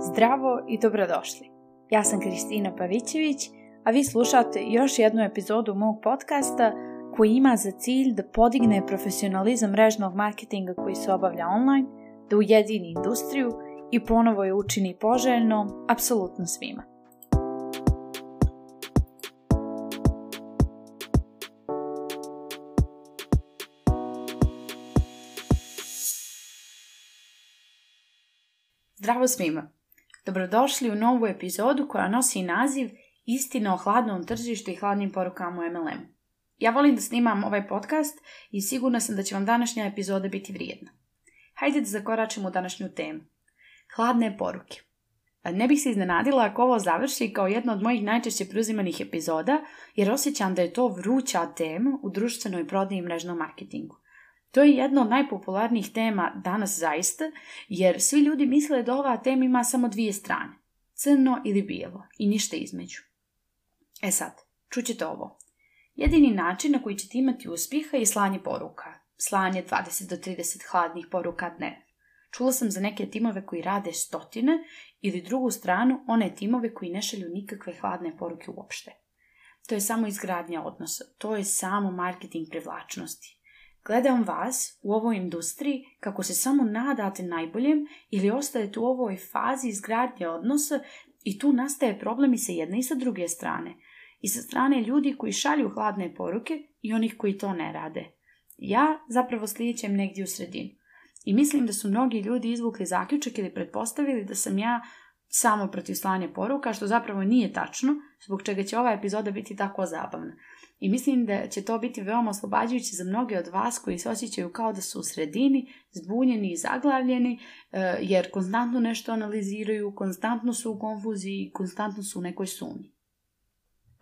Zdravo i dobrodošli. Ja sam Kristina Pavićević, a vi slušate još jednu epizodu mog podcasta koji ima za cilj da podigne profesionalizam mrežnog marketinga koji se obavlja online, da ujedini industriju i ponovo je učini poželjnom apsolutno svima. Zdravo svima! Dobrodošli u novu epizodu koja nosi naziv Istina o hladnom tržištu i hladnim porukama u MLM. Ja volim da snimam ovaj podcast i sigurna sam da će vam današnja epizoda biti vrijedna. Hajde da zakoračimo u današnju temu. Hladne poruke. Ne bih se iznenadila ako ovo završi kao jedna od mojih najčešće preuzimanih epizoda, jer osjećam da je to vruća tema u društvenoj prodaji i mrežnom marketingu. To je jedna od najpopularnijih tema danas zaista, jer svi ljudi misle da ova tema ima samo dvije strane, crno ili bijelo i ništa između. E sad, čućete ovo. Jedini način na koji ćete imati uspjeha je slanje poruka. Slanje 20 do 30 hladnih poruka dne. Čula sam za neke timove koji rade stotine ili drugu stranu one timove koji ne šalju nikakve hladne poruke uopšte. To je samo izgradnja odnosa, to je samo marketing privlačnosti. Gledam vas u ovoj industriji kako se samo nadate najboljem ili ostajete u ovoj fazi izgradnje odnosa i tu nastaje problem i sa jedne i sa druge strane. I sa strane ljudi koji šalju hladne poruke i onih koji to ne rade. Ja zapravo slijedećem negdje u sredinu. I mislim da su mnogi ljudi izvukli zaključak ili pretpostavili da sam ja samo protiv slanja poruka, što zapravo nije tačno, zbog čega će ova epizoda biti tako zabavna. I mislim da će to biti veoma oslobađajuće za mnoge od vas koji se osjećaju kao da su u sredini, zbunjeni i zaglavljeni, e, jer konstantno nešto analiziraju, konstantno su u konfuziji, konstantno su u nekoj sumnji.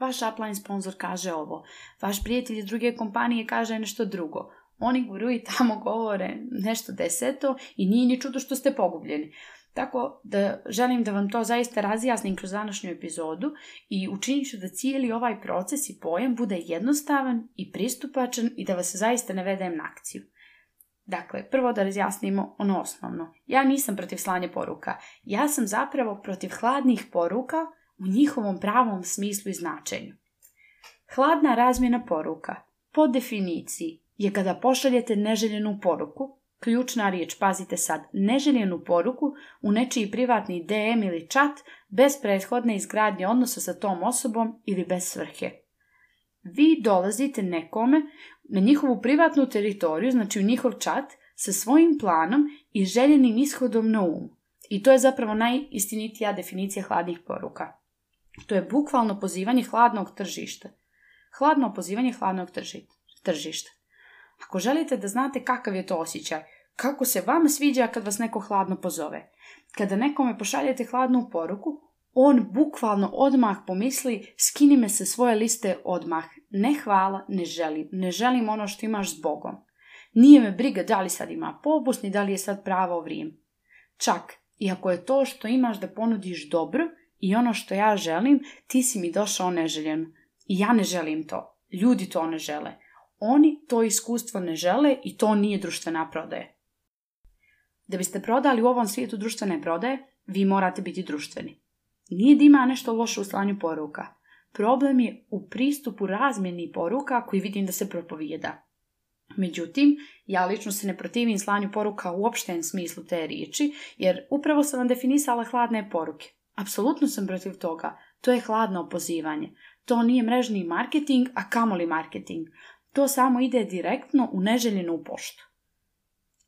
Vaš upline sponsor kaže ovo, vaš prijatelj iz druge kompanije kaže nešto drugo, oni i tamo govore nešto deseto i nije ni čudo što ste pogubljeni. Tako da želim da vam to zaista razjasnim kroz današnju epizodu i učinit ću da cijeli ovaj proces i pojam bude jednostavan i pristupačan i da vas zaista ne vedem na akciju. Dakle, prvo da razjasnimo ono osnovno. Ja nisam protiv slanja poruka. Ja sam zapravo protiv hladnih poruka u njihovom pravom smislu i značenju. Hladna razmjena poruka po definiciji je kada pošaljete neželjenu poruku Ključna riječ, pazite sad, neželjenu poruku u nečiji privatni DM ili čat bez prethodne izgradnje odnosa sa tom osobom ili bez svrhe. Vi dolazite nekome na njihovu privatnu teritoriju, znači u njihov čat, sa svojim planom i željenim ishodom na umu. I to je zapravo najistinitija definicija hladnih poruka. To je bukvalno pozivanje hladnog tržišta. Hladno pozivanje hladnog tržišta. Ako želite da znate kakav je to osjećaj, kako se vama sviđa kad vas neko hladno pozove. Kada nekome pošaljete hladnu poruku, on bukvalno odmah pomisli skini me sa svoje liste odmah. Ne hvala, ne želim. Ne želim ono što imaš s Bogom. Nije me briga da li sad ima popust ni da li je sad pravo vrijeme. Čak, i ako je to što imaš da ponudiš dobro i ono što ja želim, ti si mi došao neželjen. I ja ne želim to. Ljudi to ne žele. Oni to iskustvo ne žele i to nije društvena prodaje. Da biste prodali u ovom svijetu društvene prodaje, vi morate biti društveni. Nije da ima nešto loše u slanju poruka. Problem je u pristupu razmjeni poruka koji vidim da se propovijeda. Međutim, ja lično se ne protivim slanju poruka u opšten smislu te riječi, jer upravo sam vam definisala hladne poruke. Apsolutno sam protiv toga. To je hladno opozivanje. To nije mrežni marketing, a kamoli marketing to samo ide direktno u neželjenu poštu.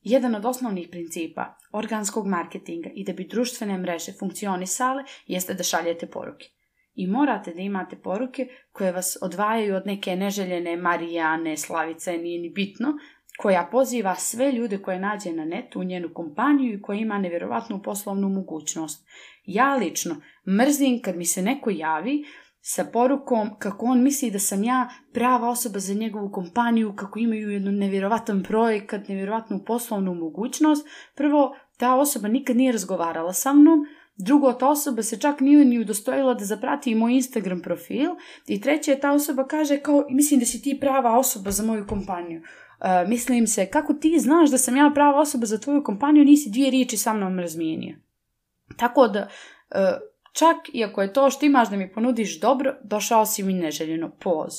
Jedan od osnovnih principa organskog marketinga i da bi društvene mreže funkcionisale jeste da šaljete poruke. I morate da imate poruke koje vas odvajaju od neke neželjene Marijane, Slavice, nije ni bitno, koja poziva sve ljude koje nađe na netu u njenu kompaniju i koja ima nevjerovatnu poslovnu mogućnost. Ja lično mrzim kad mi se neko javi sa porukom kako on misli da sam ja prava osoba za njegovu kompaniju, kako imaju jednu nevjerovatan projekat, nevjerovatnu poslovnu mogućnost. Prvo, ta osoba nikad nije razgovarala sa mnom, Drugo, ta osoba se čak nije ni udostojila da zaprati moj Instagram profil. I treće, ta osoba kaže kao, mislim da si ti prava osoba za moju kompaniju. E, mislim se, kako ti znaš da sam ja prava osoba za tvoju kompaniju, nisi dvije riječi sa mnom razmijenio. Tako da, e, Čak i ako je to što imaš da mi ponudiš dobro, došao si mi neželjeno poz.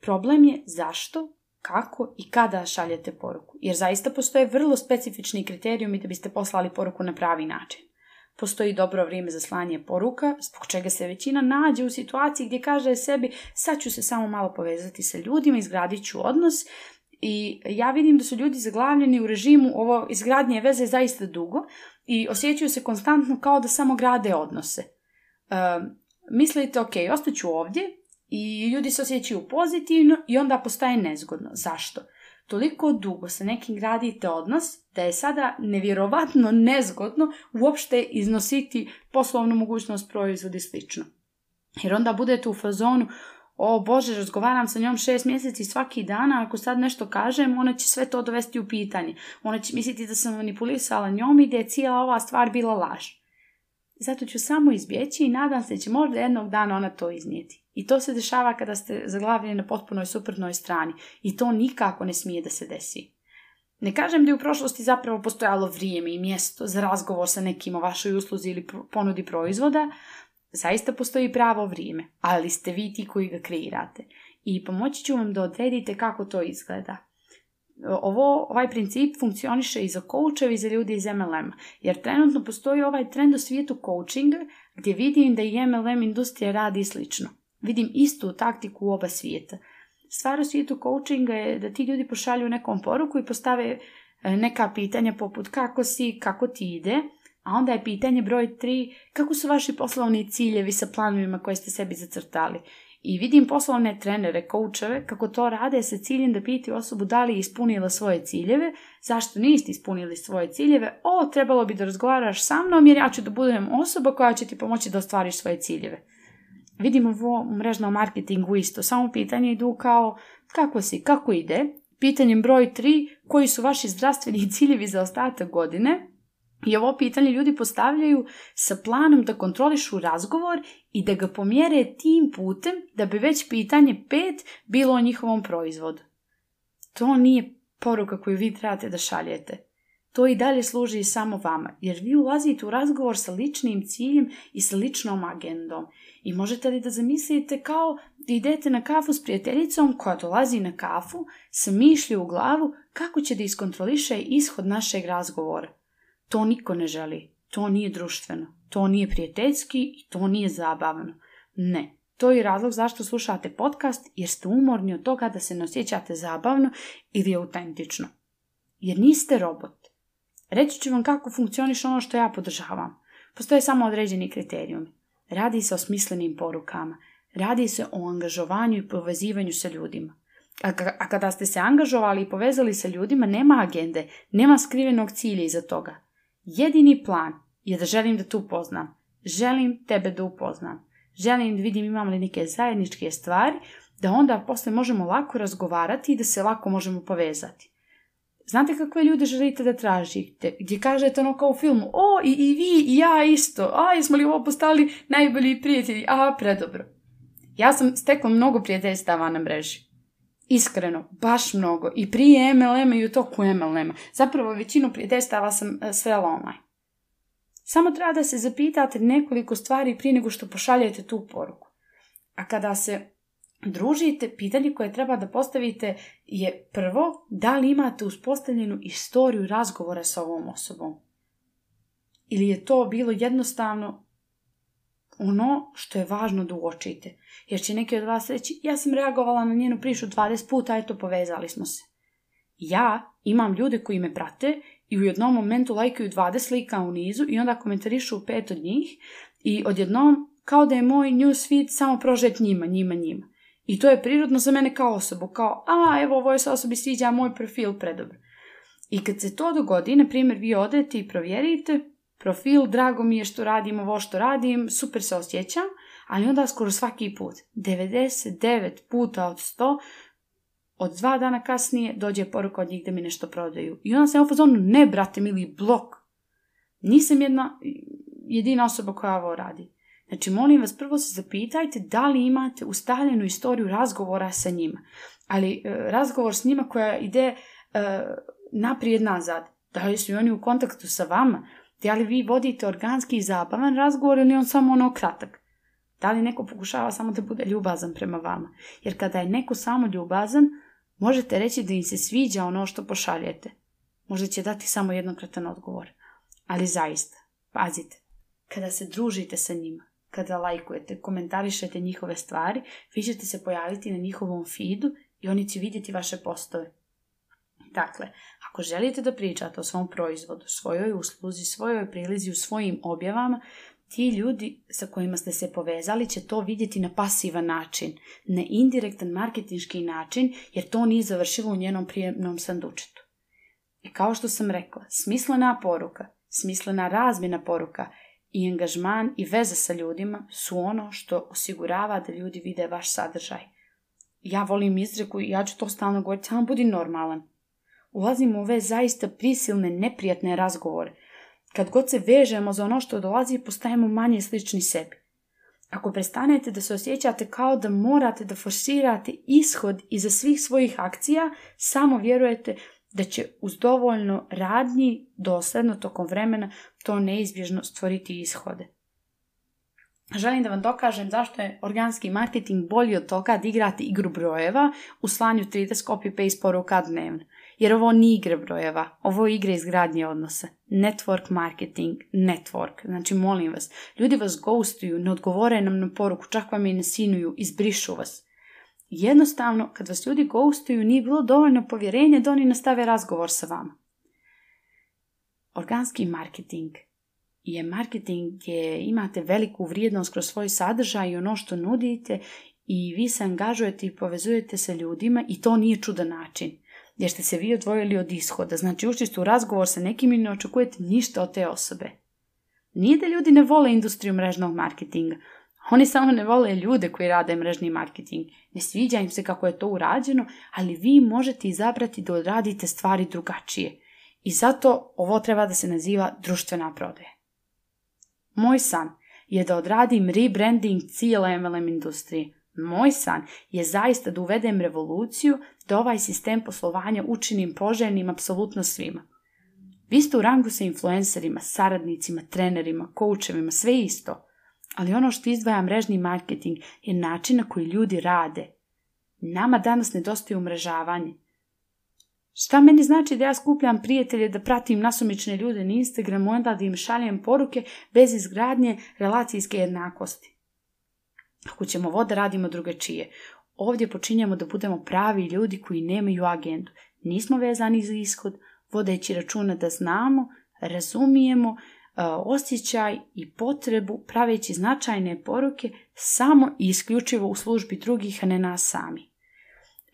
Problem je zašto, kako i kada šaljete poruku, jer zaista postoje vrlo specifični kriterijumi da biste poslali poruku na pravi način. Postoji dobro vrijeme za slanje poruka, zbog čega se većina nađe u situaciji gdje kaže sebi sad ću se samo malo povezati sa ljudima, izgradit ću odnos i ja vidim da su ljudi zaglavljeni u režimu ovo izgradnje veze zaista dugo, i osjećaju se konstantno kao da samo grade odnose. E, mislite, ok, ostaću ovdje i ljudi se osjećaju pozitivno i onda postaje nezgodno. Zašto? Toliko dugo se nekim gradite odnos da je sada nevjerovatno nezgodno uopšte iznositi poslovnu mogućnost proizvodi slično. Jer onda budete u fazonu, o bože, razgovaram sa njom šest mjeseci svaki dan, a ako sad nešto kažem, ona će sve to dovesti u pitanje. Ona će misliti da sam manipulisala njom i da je cijela ova stvar bila laž. Zato ću samo izbjeći i nadam se da će možda jednog dana ona to iznijeti. I to se dešava kada ste zaglavljeni na potpunoj suprotnoj strani. I to nikako ne smije da se desi. Ne kažem da je u prošlosti zapravo postojalo vrijeme i mjesto za razgovor sa nekim o vašoj usluzi ili ponudi proizvoda, Zaista postoji pravo vrijeme, ali ste vi ti koji ga kreirate. I pomoći ću vam da odredite kako to izgleda. Ovo, ovaj princip funkcioniše i za koučevi, i za ljudi iz MLM-a, jer trenutno postoji ovaj trend u svijetu coachinga gdje vidim da i MLM industrija radi slično. Vidim istu taktiku u oba svijeta. Stvar u svijetu coachinga je da ti ljudi pošalju nekom poruku i postave e, neka pitanja poput kako si, kako ti ide, a onda je pitanje broj 3, kako su vaši poslovni ciljevi sa planovima koje ste sebi zacrtali? I vidim poslovne trenere, koučeve, kako to rade sa ciljem da piti osobu da li je ispunila svoje ciljeve, zašto niste ispunili svoje ciljeve, o, trebalo bi da razgovaraš sa mnom jer ja ću da budem osoba koja će ti pomoći da ostvariš svoje ciljeve. Vidimo ovo u mrežnom marketingu isto, samo pitanje idu kao kako si, kako ide, pitanjem broj 3, koji su vaši zdravstveni ciljevi za ostatak godine, i ovo pitanje ljudi postavljaju sa planom da kontrolišu razgovor i da ga pomjere tim putem da bi već pitanje 5 bilo o njihovom proizvodu. To nije poruka koju vi trebate da šaljete. To i dalje služi samo vama, jer vi ulazite u razgovor sa ličnim ciljem i sa ličnom agendom. I možete li da zamislite kao da idete na kafu s prijateljicom koja dolazi na kafu, sa mišlju u glavu kako će da iskontroliše ishod našeg razgovora. To niko ne želi. To nije društveno. To nije prijateljski i to nije zabavno. Ne. To je razlog zašto slušate podcast, jer ste umorni od toga da se ne osjećate zabavno ili autentično. Jer niste robot. Reći ću vam kako funkcioniš ono što ja podržavam. Postoje samo određeni kriterijumi. Radi se o smislenim porukama. Radi se o angažovanju i povezivanju sa ljudima. A kada ste se angažovali i povezali sa ljudima, nema agende, nema skrivenog cilja iza toga. Jedini plan je da želim da tu upoznam. Želim tebe da upoznam. Želim da vidim imam li neke zajedničke stvari, da onda posle možemo lako razgovarati i da se lako možemo povezati. Znate kakve ljude želite da tražite? Gdje kažete ono kao u filmu, o, i, i vi, i ja isto, a, jesmo li ovo postali najbolji prijatelji, a, predobro. Ja sam stekla mnogo prijateljstava na mreži. Iskreno, baš mnogo. I prije MLM-a i u toku MLM-a. Zapravo većinu prijateljstava sam e, sve online. Samo treba da se zapitate nekoliko stvari prije nego što pošaljete tu poruku. A kada se družite, pitanje koje treba da postavite je prvo, da li imate uspostavljenu istoriju razgovora sa ovom osobom? Ili je to bilo jednostavno ono što je važno da uočite. Jer će neki od vas reći, ja sam reagovala na njenu prišu 20 puta, eto povezali smo se. Ja imam ljude koji me prate i u jednom momentu lajkaju 20 slika u nizu i onda komentarišu pet od njih i odjednom kao da je moj newsfeed samo prožet njima, njima, njima. I to je prirodno za mene kao osobu, kao, a evo ovoj se osobi sviđa moj profil predobro. I kad se to dogodi, na primjer vi odete i provjerite profil, drago mi je što radim ovo što radim, super se osjećam, ali onda skoro svaki put, 99 puta od 100, od dva dana kasnije dođe poruka od njih da mi nešto prodaju. I onda sam u fazonu, ne brate mili, blok. Nisam jedna, jedina osoba koja ovo radi. Znači, molim vas, prvo se zapitajte da li imate ustaljenu istoriju razgovora sa njima. Ali e, razgovor s njima koja ide e, naprijed nazad. Da li su oni u kontaktu sa vama? Da li vi vodite organski i zabavan razgovor ili on samo ono kratak? Da li neko pokušava samo da bude ljubazan prema vama? Jer kada je neko samo ljubazan, možete reći da im se sviđa ono što pošaljete. Možda će dati samo jednokratan odgovor. Ali zaista, pazite, kada se družite sa njima, kada lajkujete, komentarišete njihove stvari, vi ćete se pojaviti na njihovom feedu i oni će vidjeti vaše postove. Dakle, ako želite da pričate o svom proizvodu, svojoj usluzi, svojoj prilizi u svojim objavama, ti ljudi sa kojima ste se povezali će to vidjeti na pasivan način, na indirektan marketinški način, jer to nije završilo u njenom prijemnom sandučetu. I kao što sam rekla, smislena poruka, smislena razmjena poruka i angažman i veza sa ljudima su ono što osigurava da ljudi vide vaš sadržaj. Ja volim izreku i ja ću to stalno govoriti, samo budi normalan ulazimo u ove zaista prisilne, neprijatne razgovore. Kad god se vežemo za ono što dolazi, postajemo manje slični sebi. Ako prestanete da se osjećate kao da morate da forsirate ishod iza svih svojih akcija, samo vjerujete da će uz dovoljno radnji, dosadno tokom vremena, to neizbježno stvoriti ishode. Želim da vam dokažem zašto je organski marketing bolji od toga da igrate igru brojeva u slanju 30 copy-paste poruka dnevno. Jer ovo nije igre brojeva, ovo je igre izgradnje odnosa. Network marketing, network. Znači, molim vas, ljudi vas ghostuju, ne odgovore nam na poruku, čak vam i ne sinuju, izbrišu vas. Jednostavno, kad vas ljudi ghostuju, nije bilo dovoljno povjerenje da oni nastave razgovor sa vama. Organski marketing je marketing gdje imate veliku vrijednost kroz svoj sadržaj i ono što nudite i vi se angažujete i povezujete sa ljudima i to nije čudan način jer ste se vi odvojili od ishoda, znači ušli ste u razgovor sa nekim i ne očekujete ništa od te osobe. Nije da ljudi ne vole industriju mrežnog marketinga, oni samo ne vole ljude koji rade mrežni marketing. Ne sviđa im se kako je to urađeno, ali vi možete izabrati da odradite stvari drugačije. I zato ovo treba da se naziva društvena prodaja. Moj san je da odradim rebranding cijela MLM industrije. Moj san je zaista da uvedem revoluciju, da ovaj sistem poslovanja učinim poželjnim apsolutno svima. Vi ste u rangu sa influencerima, saradnicima, trenerima, koučevima, sve isto. Ali ono što izdvaja mrežni marketing je način na koji ljudi rade. Nama danas nedostaje umrežavanje. Šta meni znači da ja skupljam prijatelje da pratim nasumične ljude na Instagramu, onda da im šaljem poruke bez izgradnje relacijske jednakosti? Ako ćemo da radimo drugačije. Ovdje počinjemo da budemo pravi ljudi koji nemaju agendu. Nismo vezani za ishod, vodeći računa da znamo, razumijemo, e, osjećaj i potrebu praveći značajne poruke samo i isključivo u službi drugih, a ne nas sami.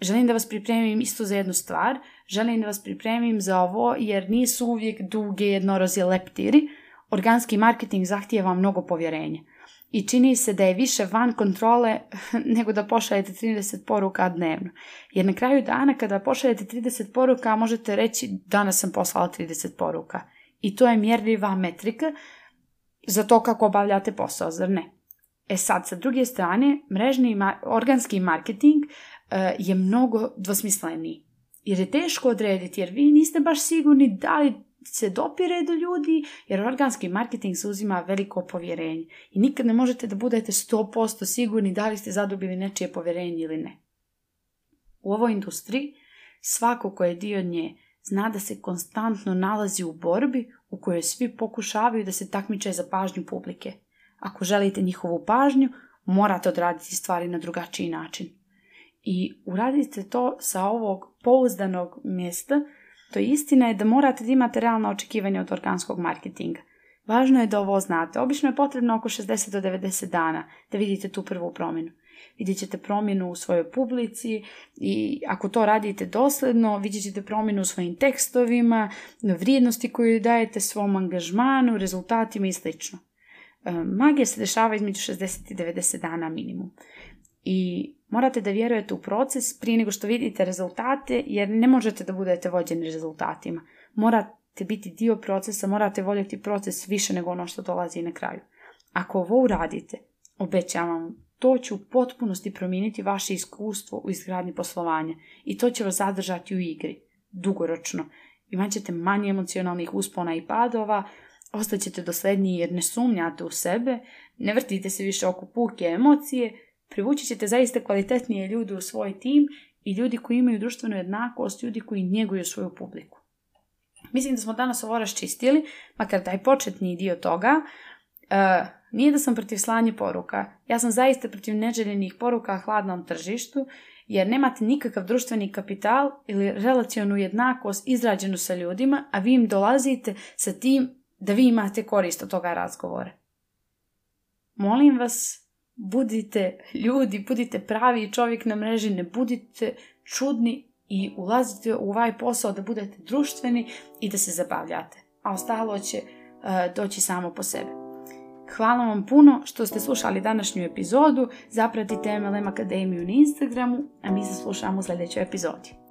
Želim da vas pripremim isto za jednu stvar, želim da vas pripremim za ovo jer nisu uvijek duge jednorozi leptiri. Organski marketing zahtijeva mnogo povjerenja i čini se da je više van kontrole nego da pošaljete 30 poruka dnevno. Jer na kraju dana kada pošaljete 30 poruka možete reći danas sam poslala 30 poruka. I to je mjerljiva metrika za to kako obavljate posao, zar ne? E sad, sa druge strane, mrežni organski marketing eh, je mnogo dvosmisleniji. Jer je teško odrediti, jer vi niste baš sigurni da li se dopire do ljudi, jer organski marketing se uzima veliko povjerenje. I nikad ne možete da budete 100% sigurni da li ste zadobili nečije povjerenje ili ne. U ovoj industriji svako ko je dio nje zna da se konstantno nalazi u borbi u kojoj svi pokušavaju da se takmiče za pažnju publike. Ako želite njihovu pažnju, morate odraditi stvari na drugačiji način. I uradite to sa ovog pouzdanog mjesta to istina je da morate da imate realna očekivanja od organskog marketinga. Važno je da ovo znate. Obično je potrebno oko 60 do 90 dana da vidite tu prvu promjenu. Vidjet ćete promjenu u svojoj publici i ako to radite dosledno, vidjet ćete promjenu u svojim tekstovima, vrijednosti koju dajete svom angažmanu, rezultatima i sl. E, magija se dešava između 60 i 90 dana minimum. I Morate da vjerujete u proces prije nego što vidite rezultate, jer ne možete da budete vođeni rezultatima. Morate biti dio procesa, morate voljeti proces više nego ono što dolazi na kraju. Ako ovo uradite, obećavam to će u potpunosti promijeniti vaše iskustvo u izgradnji poslovanja i to će vas zadržati u igri, dugoročno. ćete manje emocionalnih uspona i padova, ostaćete dosledniji jer ne sumnjate u sebe, ne vrtite se više oko puke emocije, Privući ćete zaista kvalitetnije ljude u svoj tim i ljudi koji imaju društvenu jednakost, ljudi koji njeguju svoju publiku. Mislim da smo danas ovo raščistili, makar taj početni dio toga. E, nije da sam protiv slanje poruka. Ja sam zaista protiv neželjenih poruka hladnom tržištu, jer nemate nikakav društveni kapital ili relacionu jednakost izrađenu sa ljudima, a vi im dolazite sa tim da vi imate korist od toga razgovora. Molim vas, budite ljudi, budite pravi čovjek na mreži, ne budite čudni i ulazite u ovaj posao da budete društveni i da se zabavljate. A ostalo će uh, doći samo po sebe. Hvala vam puno što ste slušali današnju epizodu. Zapratite MLM Akademiju na Instagramu, a mi se slušamo u sljedećoj epizodi.